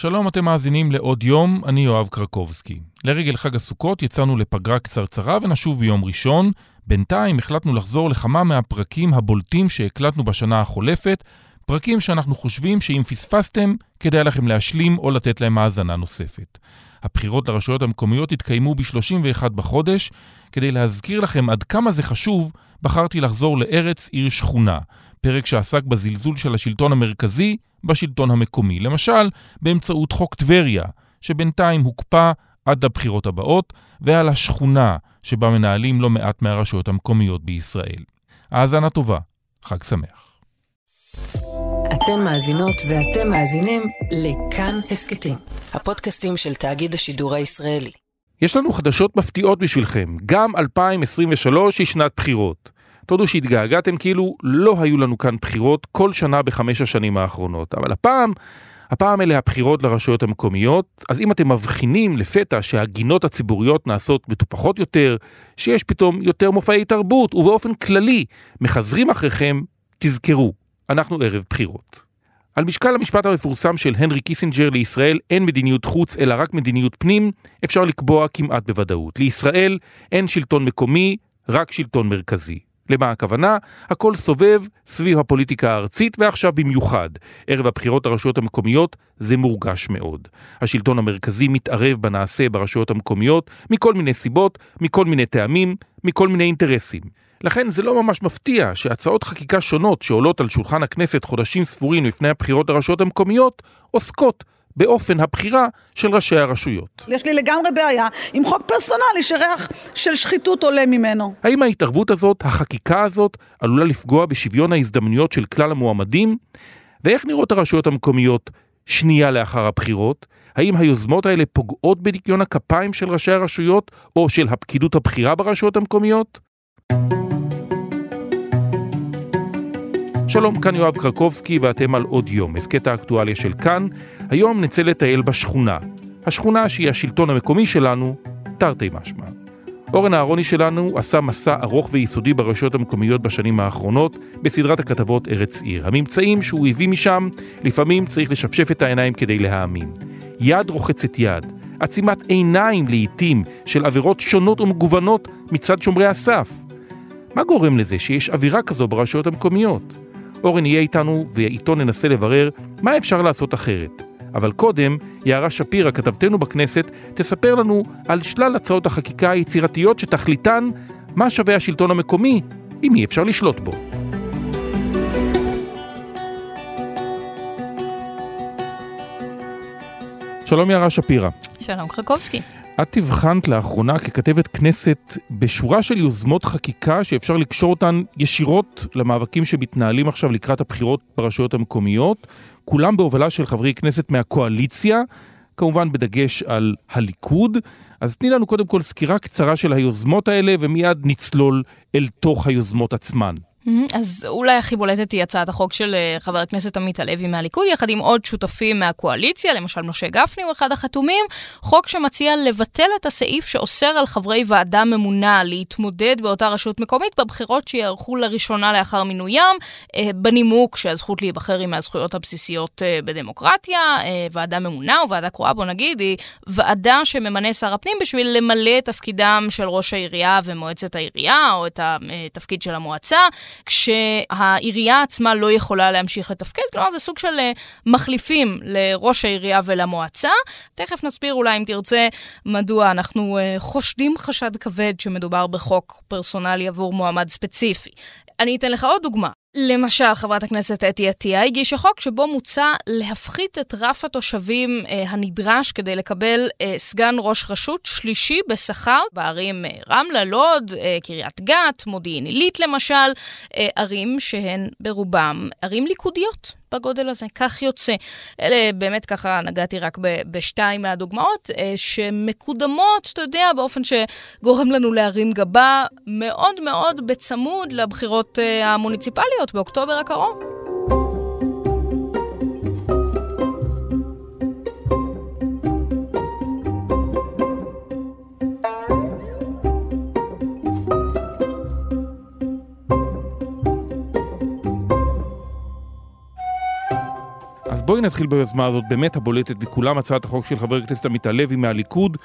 שלום, אתם מאזינים לעוד יום, אני יואב קרקובסקי. לרגל חג הסוכות יצאנו לפגרה קצרצרה ונשוב ביום ראשון. בינתיים החלטנו לחזור לכמה מהפרקים הבולטים שהקלטנו בשנה החולפת, פרקים שאנחנו חושבים שאם פספסתם, כדאי לכם להשלים או לתת להם האזנה נוספת. הבחירות לרשויות המקומיות התקיימו ב-31 בחודש. כדי להזכיר לכם עד כמה זה חשוב, בחרתי לחזור לארץ עיר שכונה, פרק שעסק בזלזול של השלטון המרכזי בשלטון המקומי. למשל, באמצעות חוק טבריה, שבינתיים הוקפא עד לבחירות הבאות, ועל השכונה שבה מנהלים לא מעט מהרשויות המקומיות בישראל. האזנה טובה, חג שמח. אתן מאזינות ואתם מאזינים לכאן הסכתים, הפודקאסטים של תאגיד השידור הישראלי. יש לנו חדשות מפתיעות בשבילכם, גם 2023 היא שנת בחירות. תודו שהתגעגעתם כאילו לא היו לנו כאן בחירות כל שנה בחמש השנים האחרונות, אבל הפעם, הפעם אלה הבחירות לרשויות המקומיות, אז אם אתם מבחינים לפתע שהגינות הציבוריות נעשות מטופחות יותר, שיש פתאום יותר מופעי תרבות, ובאופן כללי מחזרים אחריכם, תזכרו, אנחנו ערב בחירות. על משקל המשפט המפורסם של הנרי קיסינג'ר לישראל אין מדיניות חוץ אלא רק מדיניות פנים, אפשר לקבוע כמעט בוודאות. לישראל אין שלטון מקומי, רק שלטון מרכזי. למה הכוונה? הכל סובב סביב הפוליטיקה הארצית ועכשיו במיוחד. ערב הבחירות לרשויות המקומיות זה מורגש מאוד. השלטון המרכזי מתערב בנעשה ברשויות המקומיות מכל מיני סיבות, מכל מיני טעמים, מכל מיני אינטרסים. לכן זה לא ממש מפתיע שהצעות חקיקה שונות שעולות על שולחן הכנסת חודשים ספורים לפני הבחירות לרשויות המקומיות עוסקות באופן הבחירה של ראשי הרשויות. יש לי לגמרי בעיה עם חוק פרסונלי שריח של שחיתות עולה ממנו. האם ההתערבות הזאת, החקיקה הזאת, עלולה לפגוע בשוויון ההזדמנויות של כלל המועמדים? ואיך נראות הרשויות המקומיות שנייה לאחר הבחירות? האם היוזמות האלה פוגעות בניקיון הכפיים של ראשי הרשויות או של הפקידות הבכירה ברשויות המקומיות? שלום, כאן יואב קרקובסקי ואתם על עוד יום, הסכת האקטואליה של כאן. היום נצא לטייל בשכונה. השכונה שהיא השלטון המקומי שלנו, תרתי משמע. אורן אהרוני שלנו עשה מסע ארוך ויסודי ברשויות המקומיות בשנים האחרונות בסדרת הכתבות ארץ עיר. הממצאים שהוא הביא משם, לפעמים צריך לשפשף את העיניים כדי להאמין. יד רוחצת יד, עצימת עיניים לעיתים של עבירות שונות ומגוונות מצד שומרי הסף. מה גורם לזה שיש אווירה כזו ברשויות המקומיות? אורן יהיה איתנו ואיתו ננסה לברר מה אפשר לעשות אחרת. אבל קודם, יערה שפירא, כתבתנו בכנסת, תספר לנו על שלל הצעות החקיקה היצירתיות שתכליתן מה שווה השלטון המקומי, אם אי אפשר לשלוט בו. שלום יערה שפירא. שלום קרקובסקי. את הבחנת לאחרונה ככתבת כנסת בשורה של יוזמות חקיקה שאפשר לקשור אותן ישירות למאבקים שמתנהלים עכשיו לקראת הבחירות ברשויות המקומיות, כולם בהובלה של חברי כנסת מהקואליציה, כמובן בדגש על הליכוד. אז תני לנו קודם כל סקירה קצרה של היוזמות האלה ומיד נצלול אל תוך היוזמות עצמן. אז אולי הכי בולטת היא הצעת החוק של אה, חבר הכנסת עמית הלוי מהליכוד, יחד עם עוד שותפים מהקואליציה, למשל משה גפני הוא אחד החתומים, חוק שמציע לבטל את הסעיף שאוסר על חברי ועדה ממונה להתמודד באותה רשות מקומית בבחירות שיערכו לראשונה לאחר מינוים, אה, בנימוק שהזכות להיבחר היא מהזכויות הבסיסיות אה, בדמוקרטיה, ועדה ממונה או ועדה קרואה, בוא נגיד, היא ועדה שממנה שר הפנים בשביל למלא את תפקידם של ראש העירייה ומועצת העירייה, או את התפקיד של המועצה. כשהעירייה עצמה לא יכולה להמשיך לתפקד, כלומר זה סוג של אה, מחליפים לראש העירייה ולמועצה. תכף נסביר אולי אם תרצה מדוע אנחנו אה, חושדים חשד כבד שמדובר בחוק פרסונלי עבור מועמד ספציפי. אני אתן לך עוד דוגמה. למשל, חברת הכנסת אתי עטייה הגישה חוק שבו מוצע להפחית את רף התושבים אה, הנדרש כדי לקבל אה, סגן ראש רשות שלישי בשכר בערים אה, רמלה, לוד, אה, קריית גת, מודיעין עילית למשל, אה, ערים שהן ברובם ערים ליכודיות. בגודל הזה, כך יוצא. אלה באמת ככה נגעתי רק בשתיים מהדוגמאות, אה, שמקודמות, אתה יודע, באופן שגורם לנו להרים גבה מאוד מאוד בצמוד לבחירות אה, המוניציפליות באוקטובר הקרוב. בואי נתחיל ביוזמה הזאת, באמת הבולטת מכולם, הצעת החוק של חבר הכנסת עמית הלוי מהליכוד,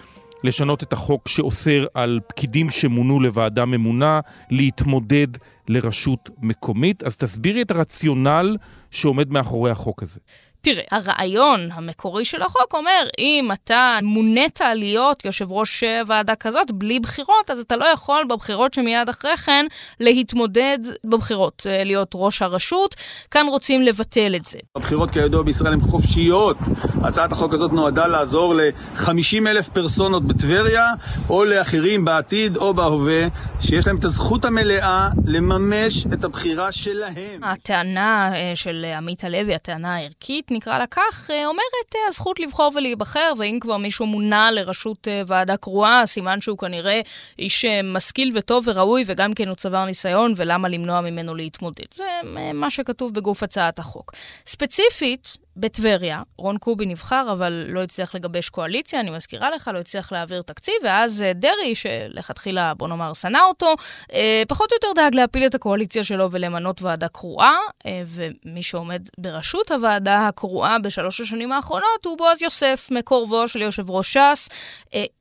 לשנות את החוק שאוסר על פקידים שמונו לוועדה ממונה להתמודד לרשות מקומית. אז תסבירי את הרציונל שעומד מאחורי החוק הזה. תראה, הרעיון המקורי של החוק אומר, אם אתה מונית להיות יושב ראש ועדה כזאת בלי בחירות, אז אתה לא יכול בבחירות שמיד אחרי כן להתמודד בבחירות, אה, להיות ראש הרשות. כאן רוצים לבטל את זה. הבחירות כידוע בישראל הן חופשיות. הצעת החוק הזאת נועדה לעזור ל-50 אלף פרסונות בטבריה, או לאחרים בעתיד או בהווה, שיש להם את הזכות המלאה לממש את הבחירה שלהם. הטענה אה, של עמית הלוי, הטענה הערכית, נקרא לה כך, אה, אומרת אה, הזכות לבחור ולהיבחר, ואם כבר מישהו מונה לראשות אה, ועדה קרואה, סימן שהוא כנראה איש משכיל וטוב וראוי, וגם כן הוא צבר ניסיון, ולמה למנוע ממנו להתמודד. זה מה שכתוב בגוף הצעת החוק. ספציפית, בטבריה, רון קובי נבחר, אבל לא הצליח לגבש קואליציה, אני מזכירה לך, לא הצליח להעביר תקציב, ואז אה, דרעי, שלכתחילה, בוא נאמר, שנא אותו, אה, פחות או יותר דאג להפיל את הקואליציה שלו ולמנות ועדה קרואה, אה, ומי שעומד בראשות הוועדה הקרואה בשלוש השנים האחרונות הוא בועז יוסף, מקורבו של יושב ראש ש"ס.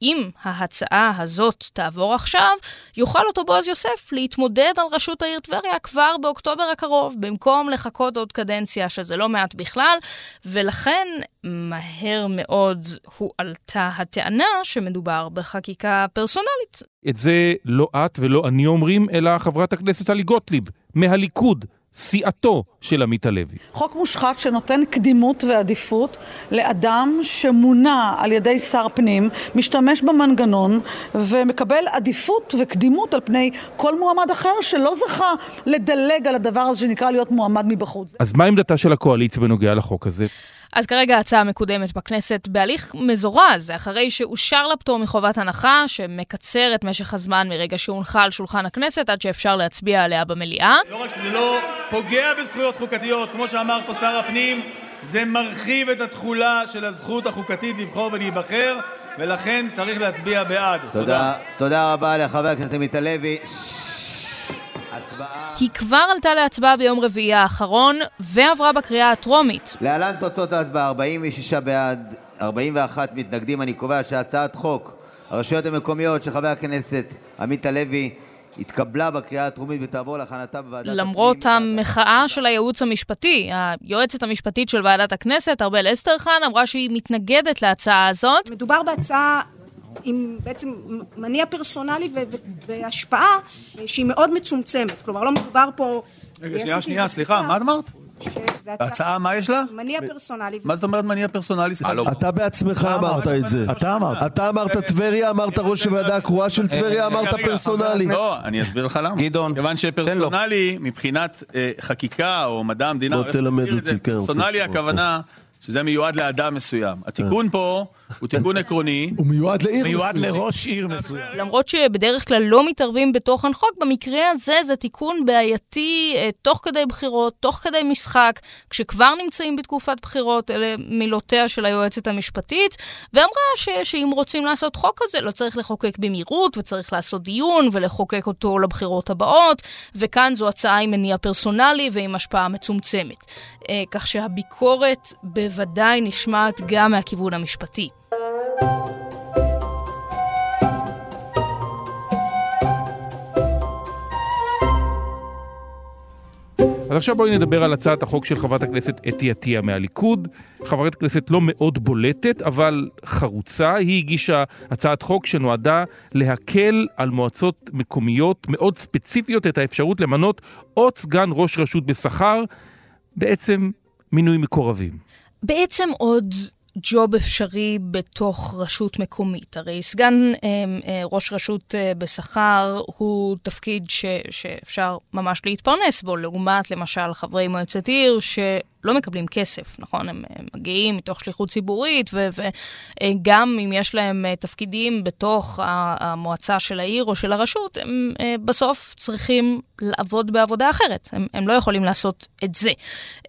אם ההצעה הזאת תעבור עכשיו, יוכל אותו בועז יוסף להתמודד על ראשות העיר טבריה כבר באוקטובר הקרוב, במקום לחכות עוד קדנציה, שזה לא מעט בכלל. ולכן מהר מאוד הועלתה הטענה שמדובר בחקיקה פרסונלית. את זה לא את ולא אני אומרים, אלא חברת הכנסת טלי גוטליב, מהליכוד. סיעתו של עמית הלוי. חוק מושחת שנותן קדימות ועדיפות לאדם שמונה על ידי שר פנים, משתמש במנגנון ומקבל עדיפות וקדימות על פני כל מועמד אחר שלא זכה לדלג על הדבר הזה שנקרא להיות מועמד מבחוץ. אז מה עמדתה של הקואליציה בנוגע לחוק הזה? אז כרגע ההצעה מקודמת בכנסת בהליך מזורז, אחרי שאושר לה פטור מחובת הנחה, שמקצר את משך הזמן מרגע שהונחה על שולחן הכנסת עד שאפשר להצביע עליה במליאה. לא רק שזה לא פוגע בזכויות חוקתיות, כמו שאמר פה שר הפנים, זה מרחיב את התכולה של הזכות החוקתית לבחור ולהיבחר, ולכן צריך להצביע בעד. תודה. תודה, תודה רבה לחבר הכנסת עמית הלוי. היא כבר עלתה להצבעה ביום רביעי האחרון, ועברה בקריאה הטרומית. להלן תוצאות ההצבעה, 46 בעד, 41 מתנגדים. אני קובע שהצעת חוק הרשויות המקומיות של חבר הכנסת עמית הלוי התקבלה בקריאה הטרומית ותעבור להכנתה בוועדת הפנים. למרות המחאה של הייעוץ המשפטי, היועצת המשפטית של ועדת הכנסת, ארבל אסטרחן, אמרה שהיא מתנגדת להצעה הזאת. מדובר בהצעה עם בעצם מניע פרסונלי והשפעה שהיא מאוד מצומצמת. כלומר, לא מדובר פה... רגע, שנייה, שנייה, סליחה, מה את אמרת? הצעה, מה יש לה? מניע פרסונלי. מה זאת אומרת מניע פרסונלי? לא- אתה בעצמך אמרת את זה. אתה אמרת. אתה אמרת טבריה, אמרת ראש הוועדה הקרואה של טבריה, אמרת פרסונלי. לא, אני אסביר לך למה. גדעון. כיוון שפרסונלי, מבחינת אה, חקיקה או מדע המדינה, בוא תלמד אותי, כן. פרסונלי הכוונה... שזה מיועד לאדם מסוים. התיקון פה הוא תיקון עקרוני. הוא מיועד לעיר מיועד לראש עיר מסוים. למרות שבדרך כלל לא מתערבים בתוכן חוק, במקרה הזה זה תיקון בעייתי אה, תוך כדי בחירות, תוך כדי משחק, כשכבר נמצאים בתקופת בחירות, אלה מילותיה של היועצת המשפטית, ואמרה ש, שאם רוצים לעשות חוק כזה, לא צריך לחוקק במהירות, וצריך לעשות דיון ולחוקק אותו לבחירות הבאות, וכאן זו הצעה עם מניע פרסונלי ועם השפעה מצומצמת. אה, כך שהביקורת בוודאי נשמעת גם מהכיוון המשפטי. אז עכשיו בואי נדבר על הצעת החוק של חברת הכנסת אתי עטיה מהליכוד. חברת כנסת לא מאוד בולטת, אבל חרוצה. היא הגישה הצעת חוק שנועדה להקל על מועצות מקומיות מאוד ספציפיות את האפשרות למנות עוד סגן ראש רשות בשכר, בעצם מינוי מקורבים. בעצם עוד ג'וב אפשרי בתוך רשות מקומית. הרי סגן אה, אה, ראש רשות אה, בשכר הוא תפקיד ש, שאפשר ממש להתפרנס בו, לעומת למשל חברי מועצת עיר, ש... לא מקבלים כסף, נכון? הם, הם מגיעים מתוך שליחות ציבורית, וגם אם יש להם אה, תפקידים בתוך המועצה של העיר או של הרשות, הם אה, בסוף צריכים לעבוד בעבודה אחרת. הם, הם לא יכולים לעשות את זה.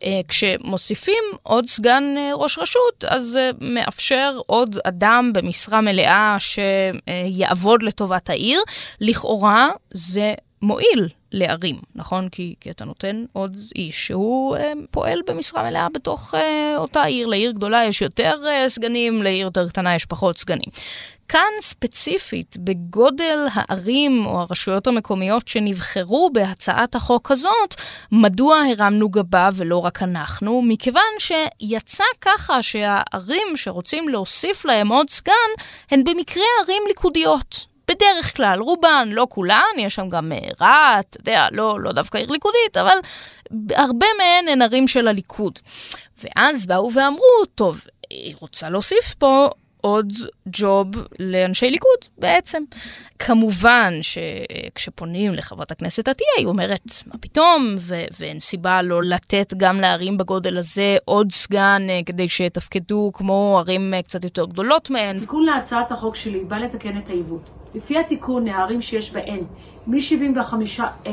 אה, כשמוסיפים עוד סגן ראש רשות, אז זה מאפשר עוד אדם במשרה מלאה שיעבוד לטובת העיר. לכאורה זה מועיל לערים, נכון? כי, כי אתה נותן עוד איש שהוא אה, פועל במשרה מלאה בתוך אה, אותה עיר. לעיר גדולה יש יותר אה, סגנים, לעיר יותר קטנה יש פחות סגנים. כאן ספציפית, בגודל הערים או הרשויות המקומיות שנבחרו בהצעת החוק הזאת, מדוע הרמנו גבה ולא רק אנחנו? מכיוון שיצא ככה שהערים שרוצים להוסיף להם עוד סגן, הן במקרה ערים ליכודיות. בדרך כלל, רובן, לא כולן, יש שם גם אה, רהט, אתה יודע, לא, לא דווקא עיר ליכודית, אבל הרבה מהן הן ערים של הליכוד. ואז באו ואמרו, טוב, היא רוצה להוסיף פה עוד ג'וב לאנשי ליכוד בעצם. כמובן שכשפונים לחברת הכנסת עטייה, היא אומרת, מה פתאום, ו- ואין סיבה לא לתת גם לערים בגודל הזה עוד סגן אה, כדי שיתפקדו כמו ערים אה, קצת יותר גדולות מהן. תיקון להצעת החוק שלי בא לתקן את העיוות. לפי התיקון, הערים שיש בהן מ-75,000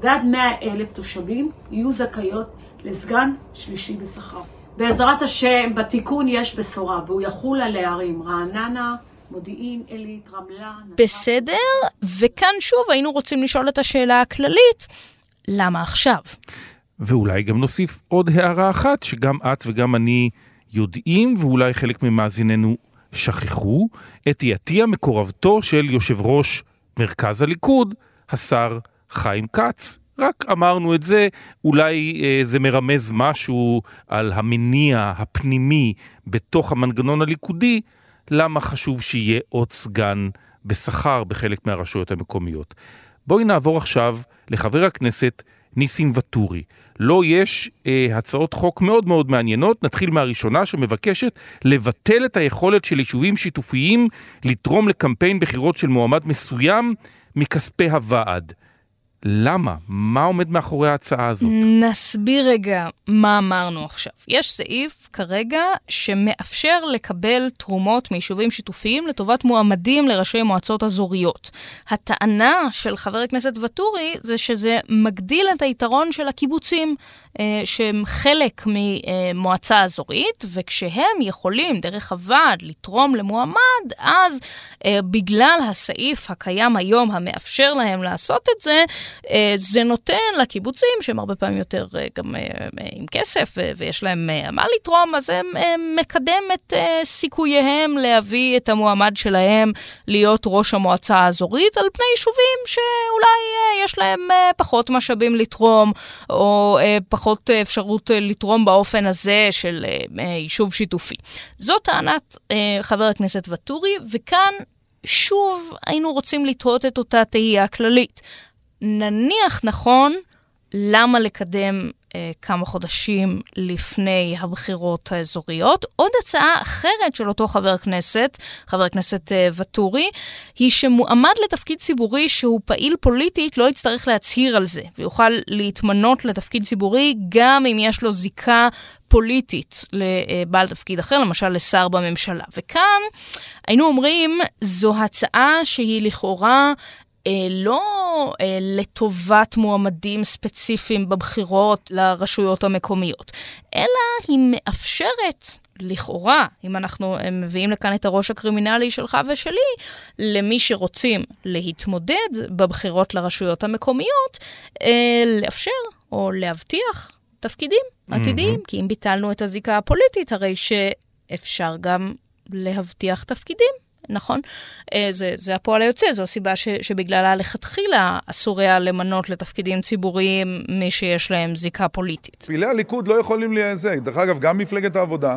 ועד 100,000 תושבים יהיו זכאיות לסגן שלישי בשכר. בעזרת השם, בתיקון יש בשורה, והוא יחול על הערים רעננה, מודיעין, עילית, רמלה. בסדר, וכאן שוב היינו רוצים לשאול את השאלה הכללית, למה עכשיו? ואולי גם נוסיף עוד הערה אחת, שגם את וגם אני יודעים, ואולי חלק ממאזיננו שכחו, אתי עטיה, מקורבתו של יושב ראש מרכז הליכוד, השר חיים כץ. רק אמרנו את זה, אולי אה, זה מרמז משהו על המניע הפנימי בתוך המנגנון הליכודי, למה חשוב שיהיה עוד סגן בשכר בחלק מהרשויות המקומיות. בואי נעבור עכשיו לחבר הכנסת ניסים ואטורי. לו יש אה, הצעות חוק מאוד מאוד מעניינות, נתחיל מהראשונה שמבקשת לבטל את היכולת של יישובים שיתופיים לתרום לקמפיין בחירות של מועמד מסוים מכספי הוועד. למה? מה עומד מאחורי ההצעה הזאת? נסביר רגע מה אמרנו עכשיו. יש סעיף כרגע שמאפשר לקבל תרומות מיישובים שיתופיים לטובת מועמדים לראשי מועצות אזוריות. הטענה של חבר הכנסת ואטורי זה שזה מגדיל את היתרון של הקיבוצים. אה, שהם חלק ממועצה אזורית, וכשהם יכולים דרך הוועד לתרום למועמד, אז אה, בגלל הסעיף הקיים היום המאפשר להם לעשות את זה, זה נותן לקיבוצים, שהם הרבה פעמים יותר גם עם כסף ויש להם מה לתרום, אז זה מקדם את סיכוייהם להביא את המועמד שלהם להיות ראש המועצה האזורית על פני יישובים שאולי יש להם פחות משאבים לתרום, או פחות... אה, אפשרות אה, לתרום באופן הזה של אה, יישוב שיתופי. זו טענת חבר הכנסת ואטורי, וכאן שוב היינו רוצים לתהות את אותה תהייה כללית. נניח נכון, למה לקדם אה, כמה חודשים לפני הבחירות האזוריות. עוד הצעה אחרת של אותו חבר כנסת, חבר הכנסת אה, ואטורי, היא שמועמד לתפקיד ציבורי שהוא פעיל פוליטית לא יצטרך להצהיר על זה, ויוכל להתמנות לתפקיד ציבורי גם אם יש לו זיקה פוליטית לבעל תפקיד אחר, למשל לשר בממשלה. וכאן היינו אומרים, זו הצעה שהיא לכאורה אה, לא אה, לטובת מועמדים ספציפיים בבחירות לרשויות המקומיות, אלא היא מאפשרת לכאורה, אם אנחנו אה, מביאים לכאן את הראש הקרימינלי שלך ושלי, למי שרוצים להתמודד בבחירות לרשויות המקומיות, אה, לאפשר או להבטיח תפקידים עתידיים. Mm-hmm. כי אם ביטלנו את הזיקה הפוליטית, הרי שאפשר גם להבטיח תפקידים. נכון? אה, זה, זה הפועל היוצא, זו הסיבה ש, שבגללה לכתחילה אסור היה למנות לתפקידים ציבוריים מי שיש להם זיקה פוליטית. פעילי הליכוד לא יכולים לזה. דרך אגב, גם מפלגת העבודה,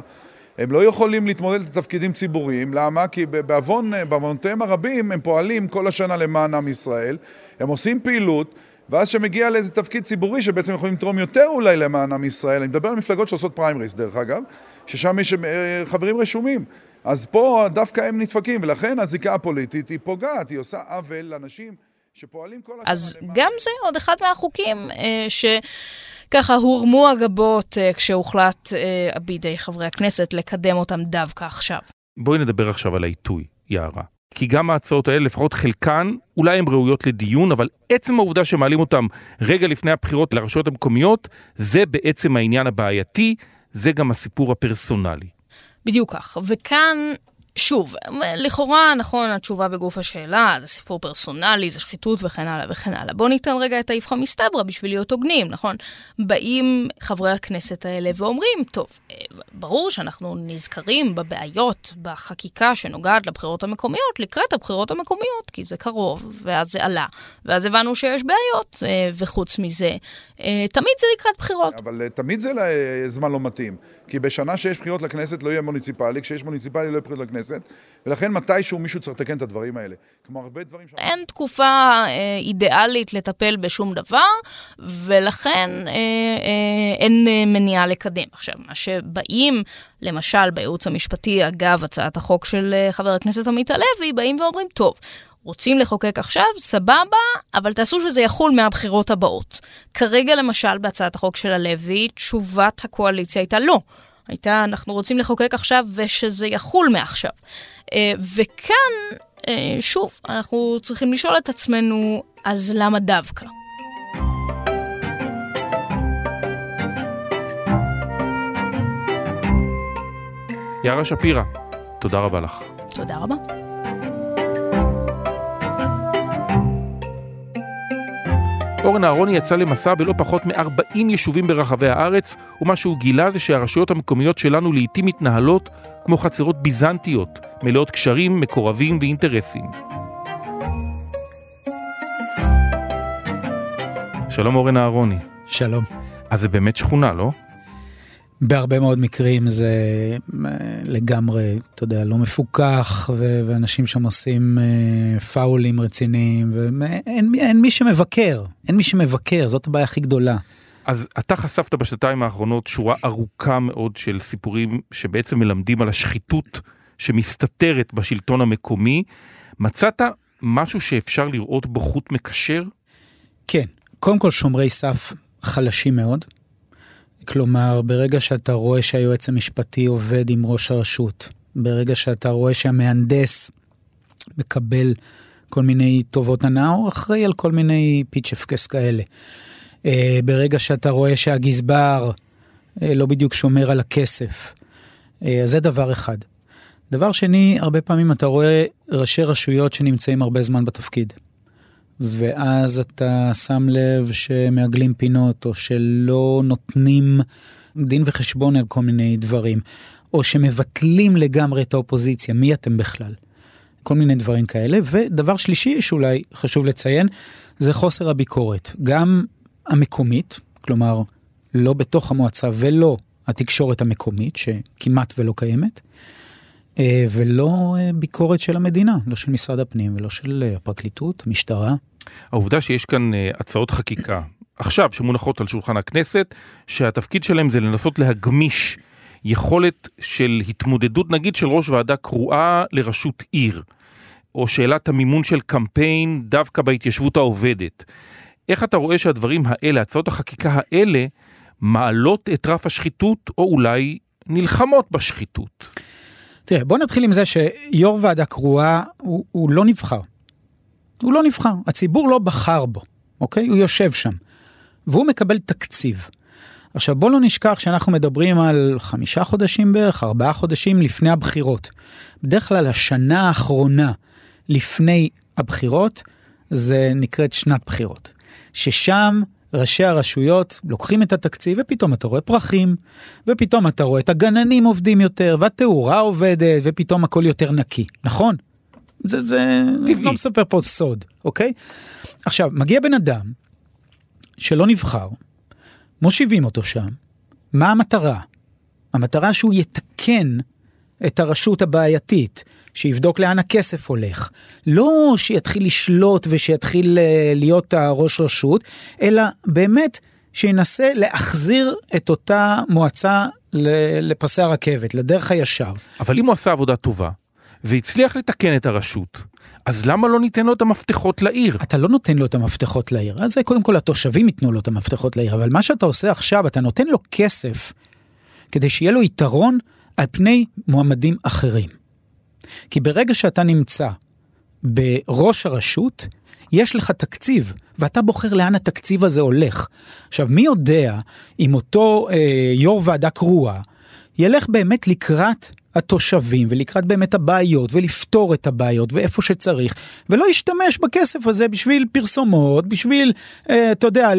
הם לא יכולים להתמודד לתפקידים ציבוריים. למה? כי בעוון, בעוונותיהם הרבים הם פועלים כל השנה למען עם ישראל, הם עושים פעילות. ואז שמגיע לאיזה תפקיד ציבורי שבעצם יכולים לתרום יותר אולי למען עם ישראל, אני מדבר על מפלגות שעושות פריימריס דרך אגב, ששם יש אה, חברים רשומים. אז פה דווקא הם נדפקים, ולכן הזיקה הפוליטית היא פוגעת, היא עושה עוול לאנשים שפועלים כל השנה. אז. גם זה עוד אחד מהחוקים אה, שככה הורמו הגבות אה, כשהוחלט אה, בידי חברי הכנסת לקדם אותם דווקא עכשיו. בואי נדבר עכשיו על העיתוי, יערה. כי גם ההצעות האלה, לפחות חלקן, אולי הן ראויות לדיון, אבל עצם העובדה שמעלים אותן רגע לפני הבחירות לרשויות המקומיות, זה בעצם העניין הבעייתי, זה גם הסיפור הפרסונלי. בדיוק כך. וכאן שוב, לכאורה, נכון, התשובה בגוף השאלה, זה סיפור פרסונלי, זה שחיתות וכן הלאה וכן הלאה. בואו ניתן רגע את האיפכא מסתברא בשביל להיות הוגנים, נכון? באים חברי הכנסת האלה ואומרים, טוב, אה, ברור שאנחנו נזכרים בבעיות בחקיקה שנוגעת לבחירות המקומיות לקראת הבחירות המקומיות, כי זה קרוב, ואז זה עלה, ואז הבנו שיש בעיות, אה, וחוץ מזה, תמיד זה לקראת בחירות. אבל תמיד זה זמן לא מתאים. כי בשנה שיש בחירות לכנסת לא יהיה מוניציפלי, כשיש מוניציפלי לא יהיה בחירות לכנסת, ולכן מתישהו מישהו צריך לתקן את הדברים האלה. כמו הרבה דברים... ש... אין תקופה אה, אידיאלית לטפל בשום דבר, ולכן אה, אה, אין אה, מניעה לקדם. עכשיו, מה שבאים, למשל בייעוץ המשפטי, אגב הצעת החוק של אה, חבר הכנסת עמית הלוי, באים ואומרים, טוב, רוצים לחוקק עכשיו, סבבה, אבל תעשו שזה יחול מהבחירות הבאות. כרגע, למשל, בהצעת החוק של הלוי, תשובת הקואליציה הייתה לא. הייתה, אנחנו רוצים לחוקק עכשיו ושזה יחול מעכשיו. אה, וכאן, אה, שוב, אנחנו צריכים לשאול את עצמנו, אז למה דווקא? יערה שפירא, תודה רבה לך. תודה רבה. אורן אהרוני יצא למסע בלא פחות מ-40 יישובים ברחבי הארץ, ומה שהוא גילה זה שהרשויות המקומיות שלנו לעיתים מתנהלות כמו חצרות ביזנטיות, מלאות קשרים, מקורבים ואינטרסים. שלום אורן אהרוני. שלום. אז זה באמת שכונה, לא? בהרבה מאוד מקרים זה אה, לגמרי, אתה יודע, לא מפוקח, ו- ואנשים שם עושים אה, פאולים רציניים, ואין מי שמבקר, אין מי שמבקר, זאת הבעיה הכי גדולה. אז אתה חשפת בשנתיים האחרונות שורה ארוכה מאוד של סיפורים שבעצם מלמדים על השחיתות שמסתתרת בשלטון המקומי. מצאת משהו שאפשר לראות בו חוט מקשר? כן, קודם כל שומרי סף חלשים מאוד. כלומר, ברגע שאתה רואה שהיועץ המשפטי עובד עם ראש הרשות, ברגע שאתה רואה שהמהנדס מקבל כל מיני טובות הנאה, או אחראי על כל מיני פיצ'פקס כאלה. אה, ברגע שאתה רואה שהגזבר אה, לא בדיוק שומר על הכסף. אה, אז זה דבר אחד. דבר שני, הרבה פעמים אתה רואה ראשי רשויות שנמצאים הרבה זמן בתפקיד. ואז אתה שם לב שמעגלים פינות, או שלא נותנים דין וחשבון על כל מיני דברים, או שמבטלים לגמרי את האופוזיציה, מי אתם בכלל? כל מיני דברים כאלה. ודבר שלישי שאולי חשוב לציין, זה חוסר הביקורת. גם המקומית, כלומר, לא בתוך המועצה ולא התקשורת המקומית, שכמעט ולא קיימת, ולא אה, ביקורת של המדינה, לא של משרד הפנים ולא של אה, הפרקליטות, משטרה. העובדה שיש כאן הצעות חקיקה, עכשיו שמונחות על שולחן הכנסת, שהתפקיד שלהם זה לנסות להגמיש יכולת של התמודדות, נגיד של ראש ועדה קרואה לראשות עיר, או שאלת המימון של קמפיין דווקא בהתיישבות העובדת. איך אתה רואה שהדברים האלה, הצעות החקיקה האלה, מעלות את רף השחיתות, או אולי נלחמות בשחיתות? תראה, בוא נתחיל עם זה שיו"ר ועדה קרואה הוא, הוא לא נבחר. הוא לא נבחר, הציבור לא בחר בו, אוקיי? הוא יושב שם. והוא מקבל תקציב. עכשיו בוא לא נשכח שאנחנו מדברים על חמישה חודשים בערך, ארבעה חודשים לפני הבחירות. בדרך כלל השנה האחרונה לפני הבחירות זה נקראת שנת בחירות. ששם ראשי הרשויות לוקחים את התקציב ופתאום אתה רואה פרחים, ופתאום אתה רואה את הגננים עובדים יותר, והתאורה עובדת, ופתאום הכל יותר נקי, נכון? זה, זה, טבעי. לא מספר פה סוד, אוקיי? עכשיו, מגיע בן אדם שלא נבחר, מושיבים אותו שם, מה המטרה? המטרה שהוא יתקן את הרשות הבעייתית, שיבדוק לאן הכסף הולך. לא שיתחיל לשלוט ושיתחיל אה, להיות הראש רשות, אלא באמת שינסה להחזיר את אותה מועצה לפסי הרכבת, לדרך הישר. אבל אם הוא עשה עבודה טובה, והצליח לתקן את הרשות, אז למה לא ניתן לו את המפתחות לעיר? אתה לא נותן לו את המפתחות לעיר. אז קודם כל התושבים ייתנו לו את המפתחות לעיר, אבל מה שאתה עושה עכשיו, אתה נותן לו כסף כדי שיהיה לו יתרון על פני מועמדים אחרים. כי ברגע שאתה נמצא בראש הרשות, יש לך תקציב, ואתה בוחר לאן התקציב הזה הולך. עכשיו, מי יודע אם אותו אה, יו"ר ועדה קרואה ילך באמת לקראת התושבים ולקראת באמת הבעיות ולפתור את הבעיות ואיפה שצריך ולא ישתמש בכסף הזה בשביל פרסומות בשביל אה, אתה יודע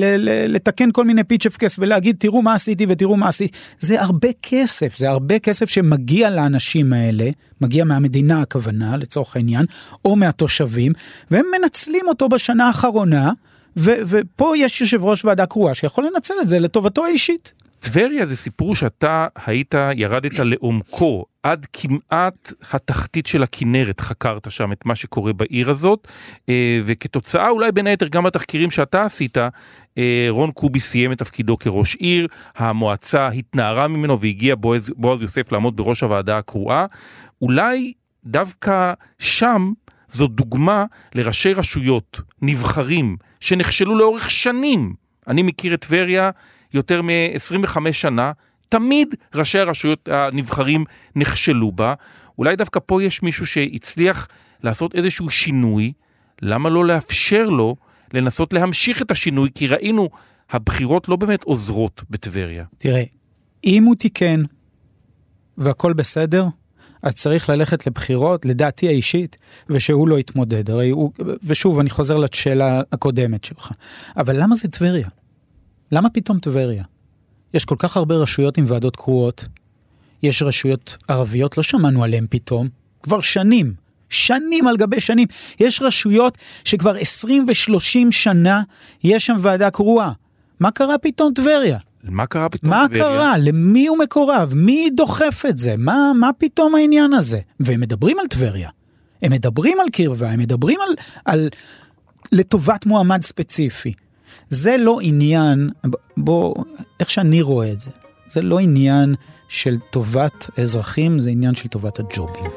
לתקן כל מיני פיצ'פקס ולהגיד תראו מה עשיתי ותראו מה עשיתי זה הרבה כסף זה הרבה כסף שמגיע לאנשים האלה מגיע מהמדינה הכוונה לצורך העניין או מהתושבים והם מנצלים אותו בשנה האחרונה ו- ופה יש יושב ראש ועדה קרואה שיכול לנצל את זה לטובתו האישית. טבריה זה סיפור שאתה היית, ירדת לעומקו, עד כמעט התחתית של הכנרת חקרת שם את מה שקורה בעיר הזאת, אה, וכתוצאה אולי בין היתר גם התחקירים שאתה עשית, אה, רון קובי סיים את תפקידו כראש עיר, המועצה התנערה ממנו והגיע בועז, בועז יוסף לעמוד בראש הוועדה הקרואה, אולי דווקא שם זו דוגמה לראשי רשויות נבחרים שנכשלו לאורך שנים. אני מכיר את טבריה יותר מ-25 שנה, תמיד ראשי הרשויות הנבחרים נכשלו בה. אולי דווקא פה יש מישהו שהצליח לעשות איזשהו שינוי, למה לא לאפשר לו לנסות להמשיך את השינוי? כי ראינו, הבחירות לא באמת עוזרות בטבריה. תראה, אם הוא תיקן והכל בסדר, אז צריך ללכת לבחירות, לדעתי האישית, ושהוא לא יתמודד. הרי הוא, ושוב, אני חוזר לשאלה הקודמת שלך. אבל למה זה טבריה? למה פתאום טבריה? יש כל כך הרבה רשויות עם ועדות קרואות, יש רשויות ערביות, לא שמענו עליהן פתאום, כבר שנים, שנים על גבי שנים. יש רשויות שכבר 20 ו-30 שנה יש שם ועדה קרואה. מה קרה פתאום טבריה? מה קרה פתאום מה טבריה? קרה? למי הוא מקורב? מי דוחף את זה? מה, מה פתאום העניין הזה? והם מדברים על טבריה. הם מדברים על קרבה, הם מדברים על, על לטובת מועמד ספציפי. זה לא עניין, בוא, איך שאני רואה את זה, זה לא עניין של טובת האזרחים, זה עניין של טובת הג'ובים.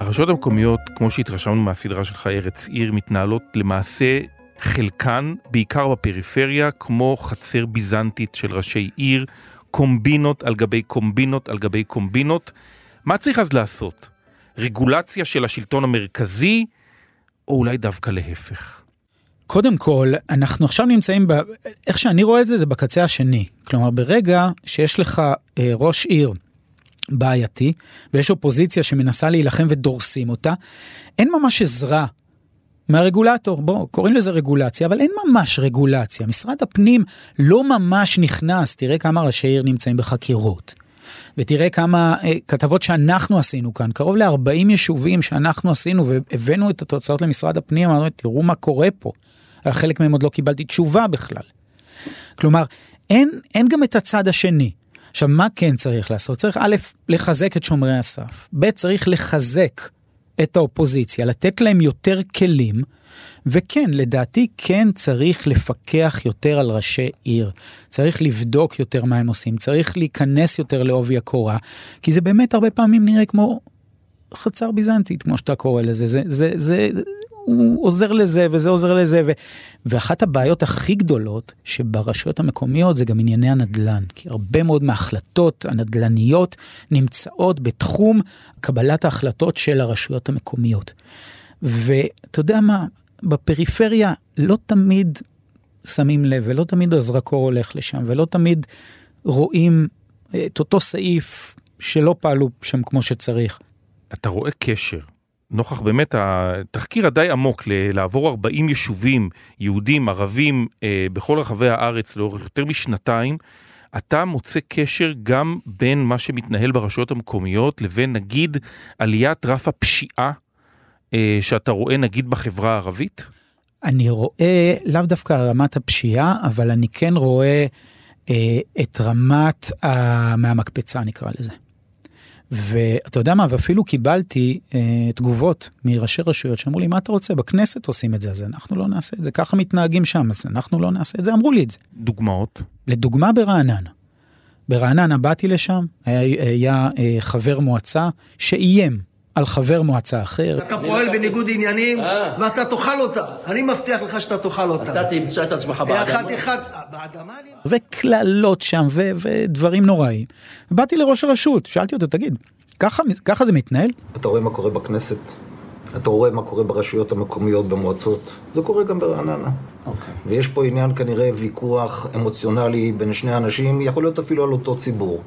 הרשויות המקומיות, כמו שהתרשמנו מהסדרה שלך ארץ עיר, מתנהלות למעשה חלקן, בעיקר בפריפריה, כמו חצר ביזנטית של ראשי עיר, קומבינות על גבי קומבינות על גבי קומבינות. מה צריך אז לעשות? רגולציה של השלטון המרכזי, או אולי דווקא להפך? קודם כל, אנחנו עכשיו נמצאים, ב... איך שאני רואה את זה, זה בקצה השני. כלומר, ברגע שיש לך אה, ראש עיר בעייתי, ויש אופוזיציה שמנסה להילחם ודורסים אותה, אין ממש עזרה מהרגולטור. בוא, קוראים לזה רגולציה, אבל אין ממש רגולציה. משרד הפנים לא ממש נכנס, תראה כמה ראשי עיר נמצאים בחקירות. ותראה כמה אה, כתבות שאנחנו עשינו כאן, קרוב ל-40 יישובים שאנחנו עשינו והבאנו את התוצאות למשרד הפנים, אמרנו, תראו מה קורה פה. על חלק מהם עוד לא קיבלתי תשובה בכלל. כלומר, אין, אין גם את הצד השני. עכשיו, מה כן צריך לעשות? צריך א', לחזק את שומרי הסף, ב', צריך לחזק את האופוזיציה, לתת להם יותר כלים, וכן, לדעתי כן צריך לפקח יותר על ראשי עיר. צריך לבדוק יותר מה הם עושים, צריך להיכנס יותר לעובי הקורה, כי זה באמת הרבה פעמים נראה כמו חצר ביזנטית, כמו שאתה קורא לזה. זה, זה, זה, הוא עוזר לזה וזה עוזר לזה. ו... ואחת הבעיות הכי גדולות שברשויות המקומיות זה גם ענייני הנדל"ן. כי הרבה מאוד מההחלטות הנדל"ניות נמצאות בתחום קבלת ההחלטות של הרשויות המקומיות. ואתה יודע מה, בפריפריה לא תמיד שמים לב ולא תמיד הזרקור הולך לשם ולא תמיד רואים את אותו סעיף שלא פעלו שם כמו שצריך. אתה רואה קשר נוכח באמת התחקיר הדי עמוק לעבור 40 יישובים יהודים, ערבים, אה, בכל רחבי הארץ לאורך יותר משנתיים, אתה מוצא קשר גם בין מה שמתנהל ברשויות המקומיות לבין נגיד עליית רף הפשיעה אה, שאתה רואה נגיד בחברה הערבית? אני רואה לאו דווקא רמת הפשיעה, אבל אני כן רואה אה, את רמת ה... מהמקפצה נקרא לזה. ואתה יודע מה, ואפילו קיבלתי אה, תגובות מראשי רשויות שאמרו לי, מה אתה רוצה? בכנסת עושים את זה, אז אנחנו לא נעשה את זה, ככה מתנהגים שם, אז אנחנו לא נעשה את זה, אמרו לי את זה. דוגמאות? לדוגמה ברעננה. ברעננה באתי לשם, היה, היה אה, חבר מועצה שאיים על חבר מועצה אחר. אתה פועל בניגוד עניינים ואתה תאכל אותה. אני מבטיח לך שאתה תאכל אותה. אתה תמצא את עצמך באדמה. אחד, באדמה. וקללות שם ודברים נוראים. באתי לראש הרשות, שאלתי אותו, תגיד, ככה, ככה זה מתנהל? אתה רואה מה קורה בכנסת, אתה רואה מה קורה ברשויות המקומיות, במועצות, זה קורה גם ברעננה. אוקיי. ויש פה עניין כנראה ויכוח אמוציונלי בין שני אנשים, יכול להיות אפילו על אותו ציבור.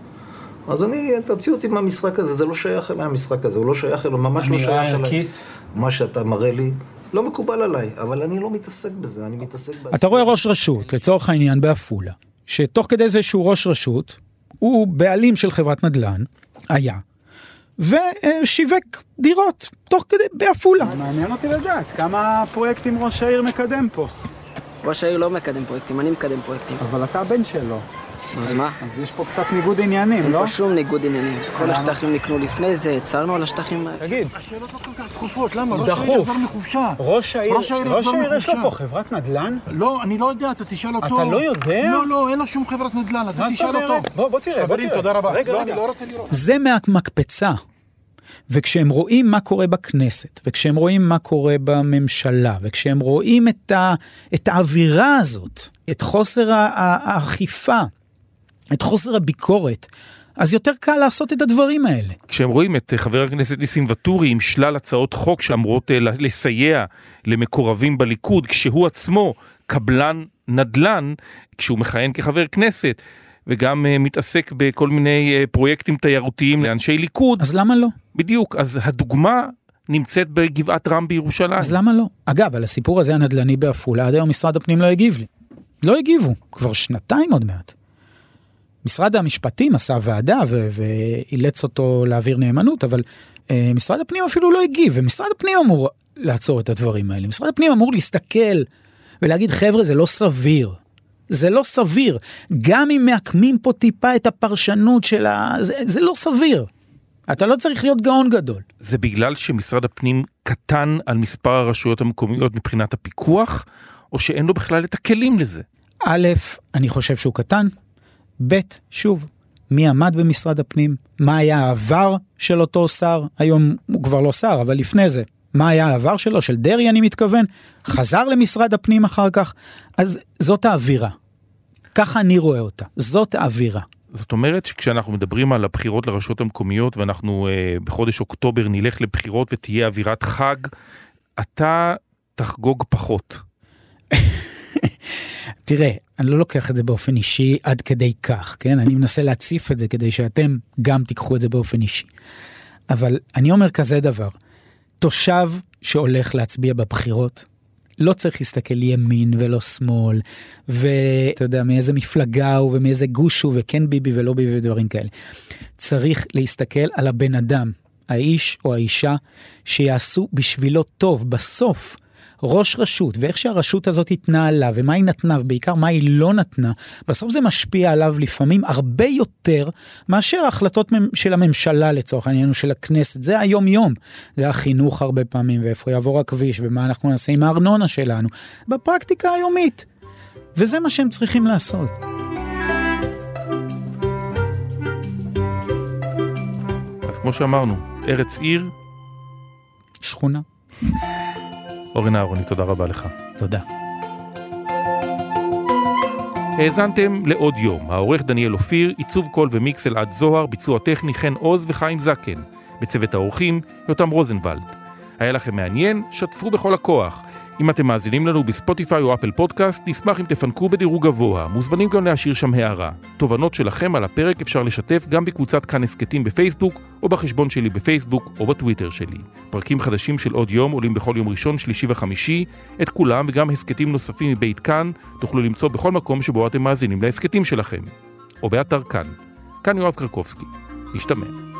אז אני, תוציא אותי מהמשחק הזה, זה לא שייך אליי המשחק הזה, הוא לא שייך אליי, ממש לא שייך אמירה אליי. ערכית? מה שאתה מראה לי, לא מקובל עליי, אבל אני לא מתעסק בזה, אני מתעסק בעצמי. אתה רואה ראש רשות, לצורך העניין בעפולה, שתוך כדי זה שהוא ראש רשות, הוא בעלים של חברת נדל"ן, היה, ושיווק דירות, תוך כדי, בעפולה. מעניין אותי לדעת כמה פרויקטים ראש העיר מקדם פה. ראש העיר לא מקדם פרויקטים, אני מקדם פרויקטים. אבל אתה הבן שלו. אז מה? אז יש פה קצת ניגוד עניינים, אין לא? פה שום ניגוד עניינים. כל למה? השטחים נקנו לפני זה, הצהרנו על השטחים האלה. תגיד, דחופות, למה? ראש דחוף. העיר יחזור מחופשה. ראש העיר, ראש העיר ראש העיר יש לו. פה חברת נדל"ן? לא, אני לא יודע, אתה תשאל אותו. אתה לא יודע? לא, לא, אין לו שום חברת נדל"ן, אתה תשאל אותו. בוא, בוא תראה, חברים. תודה רבה. רגע, לא, רגע. אני לא רוצה לראות. זה מהמקפצה. וכשהם רואים מה קורה בכנסת, וכשהם רואים מה קורה בממשלה, וכשהם רואים את, ה, את האווירה הזאת, את חוסר האכיפה, את חוסר הביקורת, אז יותר קל לעשות את הדברים האלה. כשהם רואים את אה, חבר הכנסת ניסים ואטורי עם שלל הצעות חוק שאמורות אה, לסייע למקורבים בליכוד, כשהוא עצמו קבלן נדל"ן, כשהוא מכהן כחבר כנסת, וגם אה, מתעסק בכל מיני פרויקטים תיירותיים לאנשי ליכוד. אז למה לא? בדיוק, אז הדוגמה נמצאת בגבעת רם בירושלים. אז למה לא? אגב, על הסיפור הזה הנדל"ני בעפולה, עד היום משרד הפנים לא הגיב לי. לא הגיבו, כבר שנתיים עוד מעט. משרד המשפטים עשה ועדה ואילץ אותו להעביר נאמנות, אבל אה, משרד הפנים אפילו לא הגיב, ומשרד הפנים אמור לעצור את הדברים האלה. משרד הפנים אמור להסתכל ולהגיד, חבר'ה, זה לא סביר. זה לא סביר. גם אם מעקמים פה טיפה את הפרשנות של ה... זה, זה לא סביר. אתה לא צריך להיות גאון גדול. זה בגלל שמשרד הפנים קטן על מספר הרשויות המקומיות מבחינת הפיקוח, או שאין לו בכלל את הכלים לזה? א', אני חושב שהוא קטן. ב', שוב, מי עמד במשרד הפנים? מה היה העבר של אותו שר? היום הוא כבר לא שר, אבל לפני זה. מה היה העבר שלו? של דרעי אני מתכוון. חזר למשרד הפנים אחר כך. אז זאת האווירה. ככה אני רואה אותה. זאת האווירה. זאת אומרת שכשאנחנו מדברים על הבחירות לרשויות המקומיות ואנחנו אה, בחודש אוקטובר נלך לבחירות ותהיה אווירת חג, אתה תחגוג פחות. תראה, אני לא לוקח את זה באופן אישי עד כדי כך, כן? אני מנסה להציף את זה כדי שאתם גם תיקחו את זה באופן אישי. אבל אני אומר כזה דבר, תושב שהולך להצביע בבחירות, לא צריך להסתכל ימין ולא שמאל, ואתה יודע, מאיזה מפלגה הוא ומאיזה גוש הוא, וכן ביבי ולא ביבי ודברים כאלה. צריך להסתכל על הבן אדם, האיש או האישה, שיעשו בשבילו טוב. בסוף, ראש רשות, ואיך שהרשות הזאת התנהלה, ומה היא נתנה, ובעיקר מה היא לא נתנה, בסוף זה משפיע עליו לפעמים הרבה יותר מאשר ההחלטות מ- של הממשלה לצורך העניין, או של הכנסת. זה היום-יום. זה החינוך הרבה פעמים, ואיפה יעבור הכביש, ומה אנחנו נעשה עם הארנונה שלנו. בפרקטיקה היומית. וזה מה שהם צריכים לעשות. אז כמו שאמרנו, ארץ עיר, שכונה. אורן אהרוני, תודה רבה לך. תודה. האזנתם לעוד יום, העורך דניאל אופיר, עיצוב קול ומיקס אלעד זוהר, ביצוע טכני חן עוז וחיים זקן. בצוות האורחים, יותם רוזנבלד. היה לכם מעניין? שתפו בכל הכוח. אם אתם מאזינים לנו בספוטיפיי או אפל פודקאסט, נשמח אם תפנקו בדירוג גבוה. מוזמנים גם להשאיר שם הערה. תובנות שלכם על הפרק אפשר לשתף גם בקבוצת כאן הסכתים בפייסבוק, או בחשבון שלי בפייסבוק או בטוויטר שלי. פרקים חדשים של עוד יום עולים בכל יום ראשון, שלישי וחמישי. את כולם וגם הסכתים נוספים מבית כאן תוכלו למצוא בכל מקום שבו אתם מאזינים להסכתים שלכם. או באתר כאן. כאן יואב קרקובסקי. נשתמע.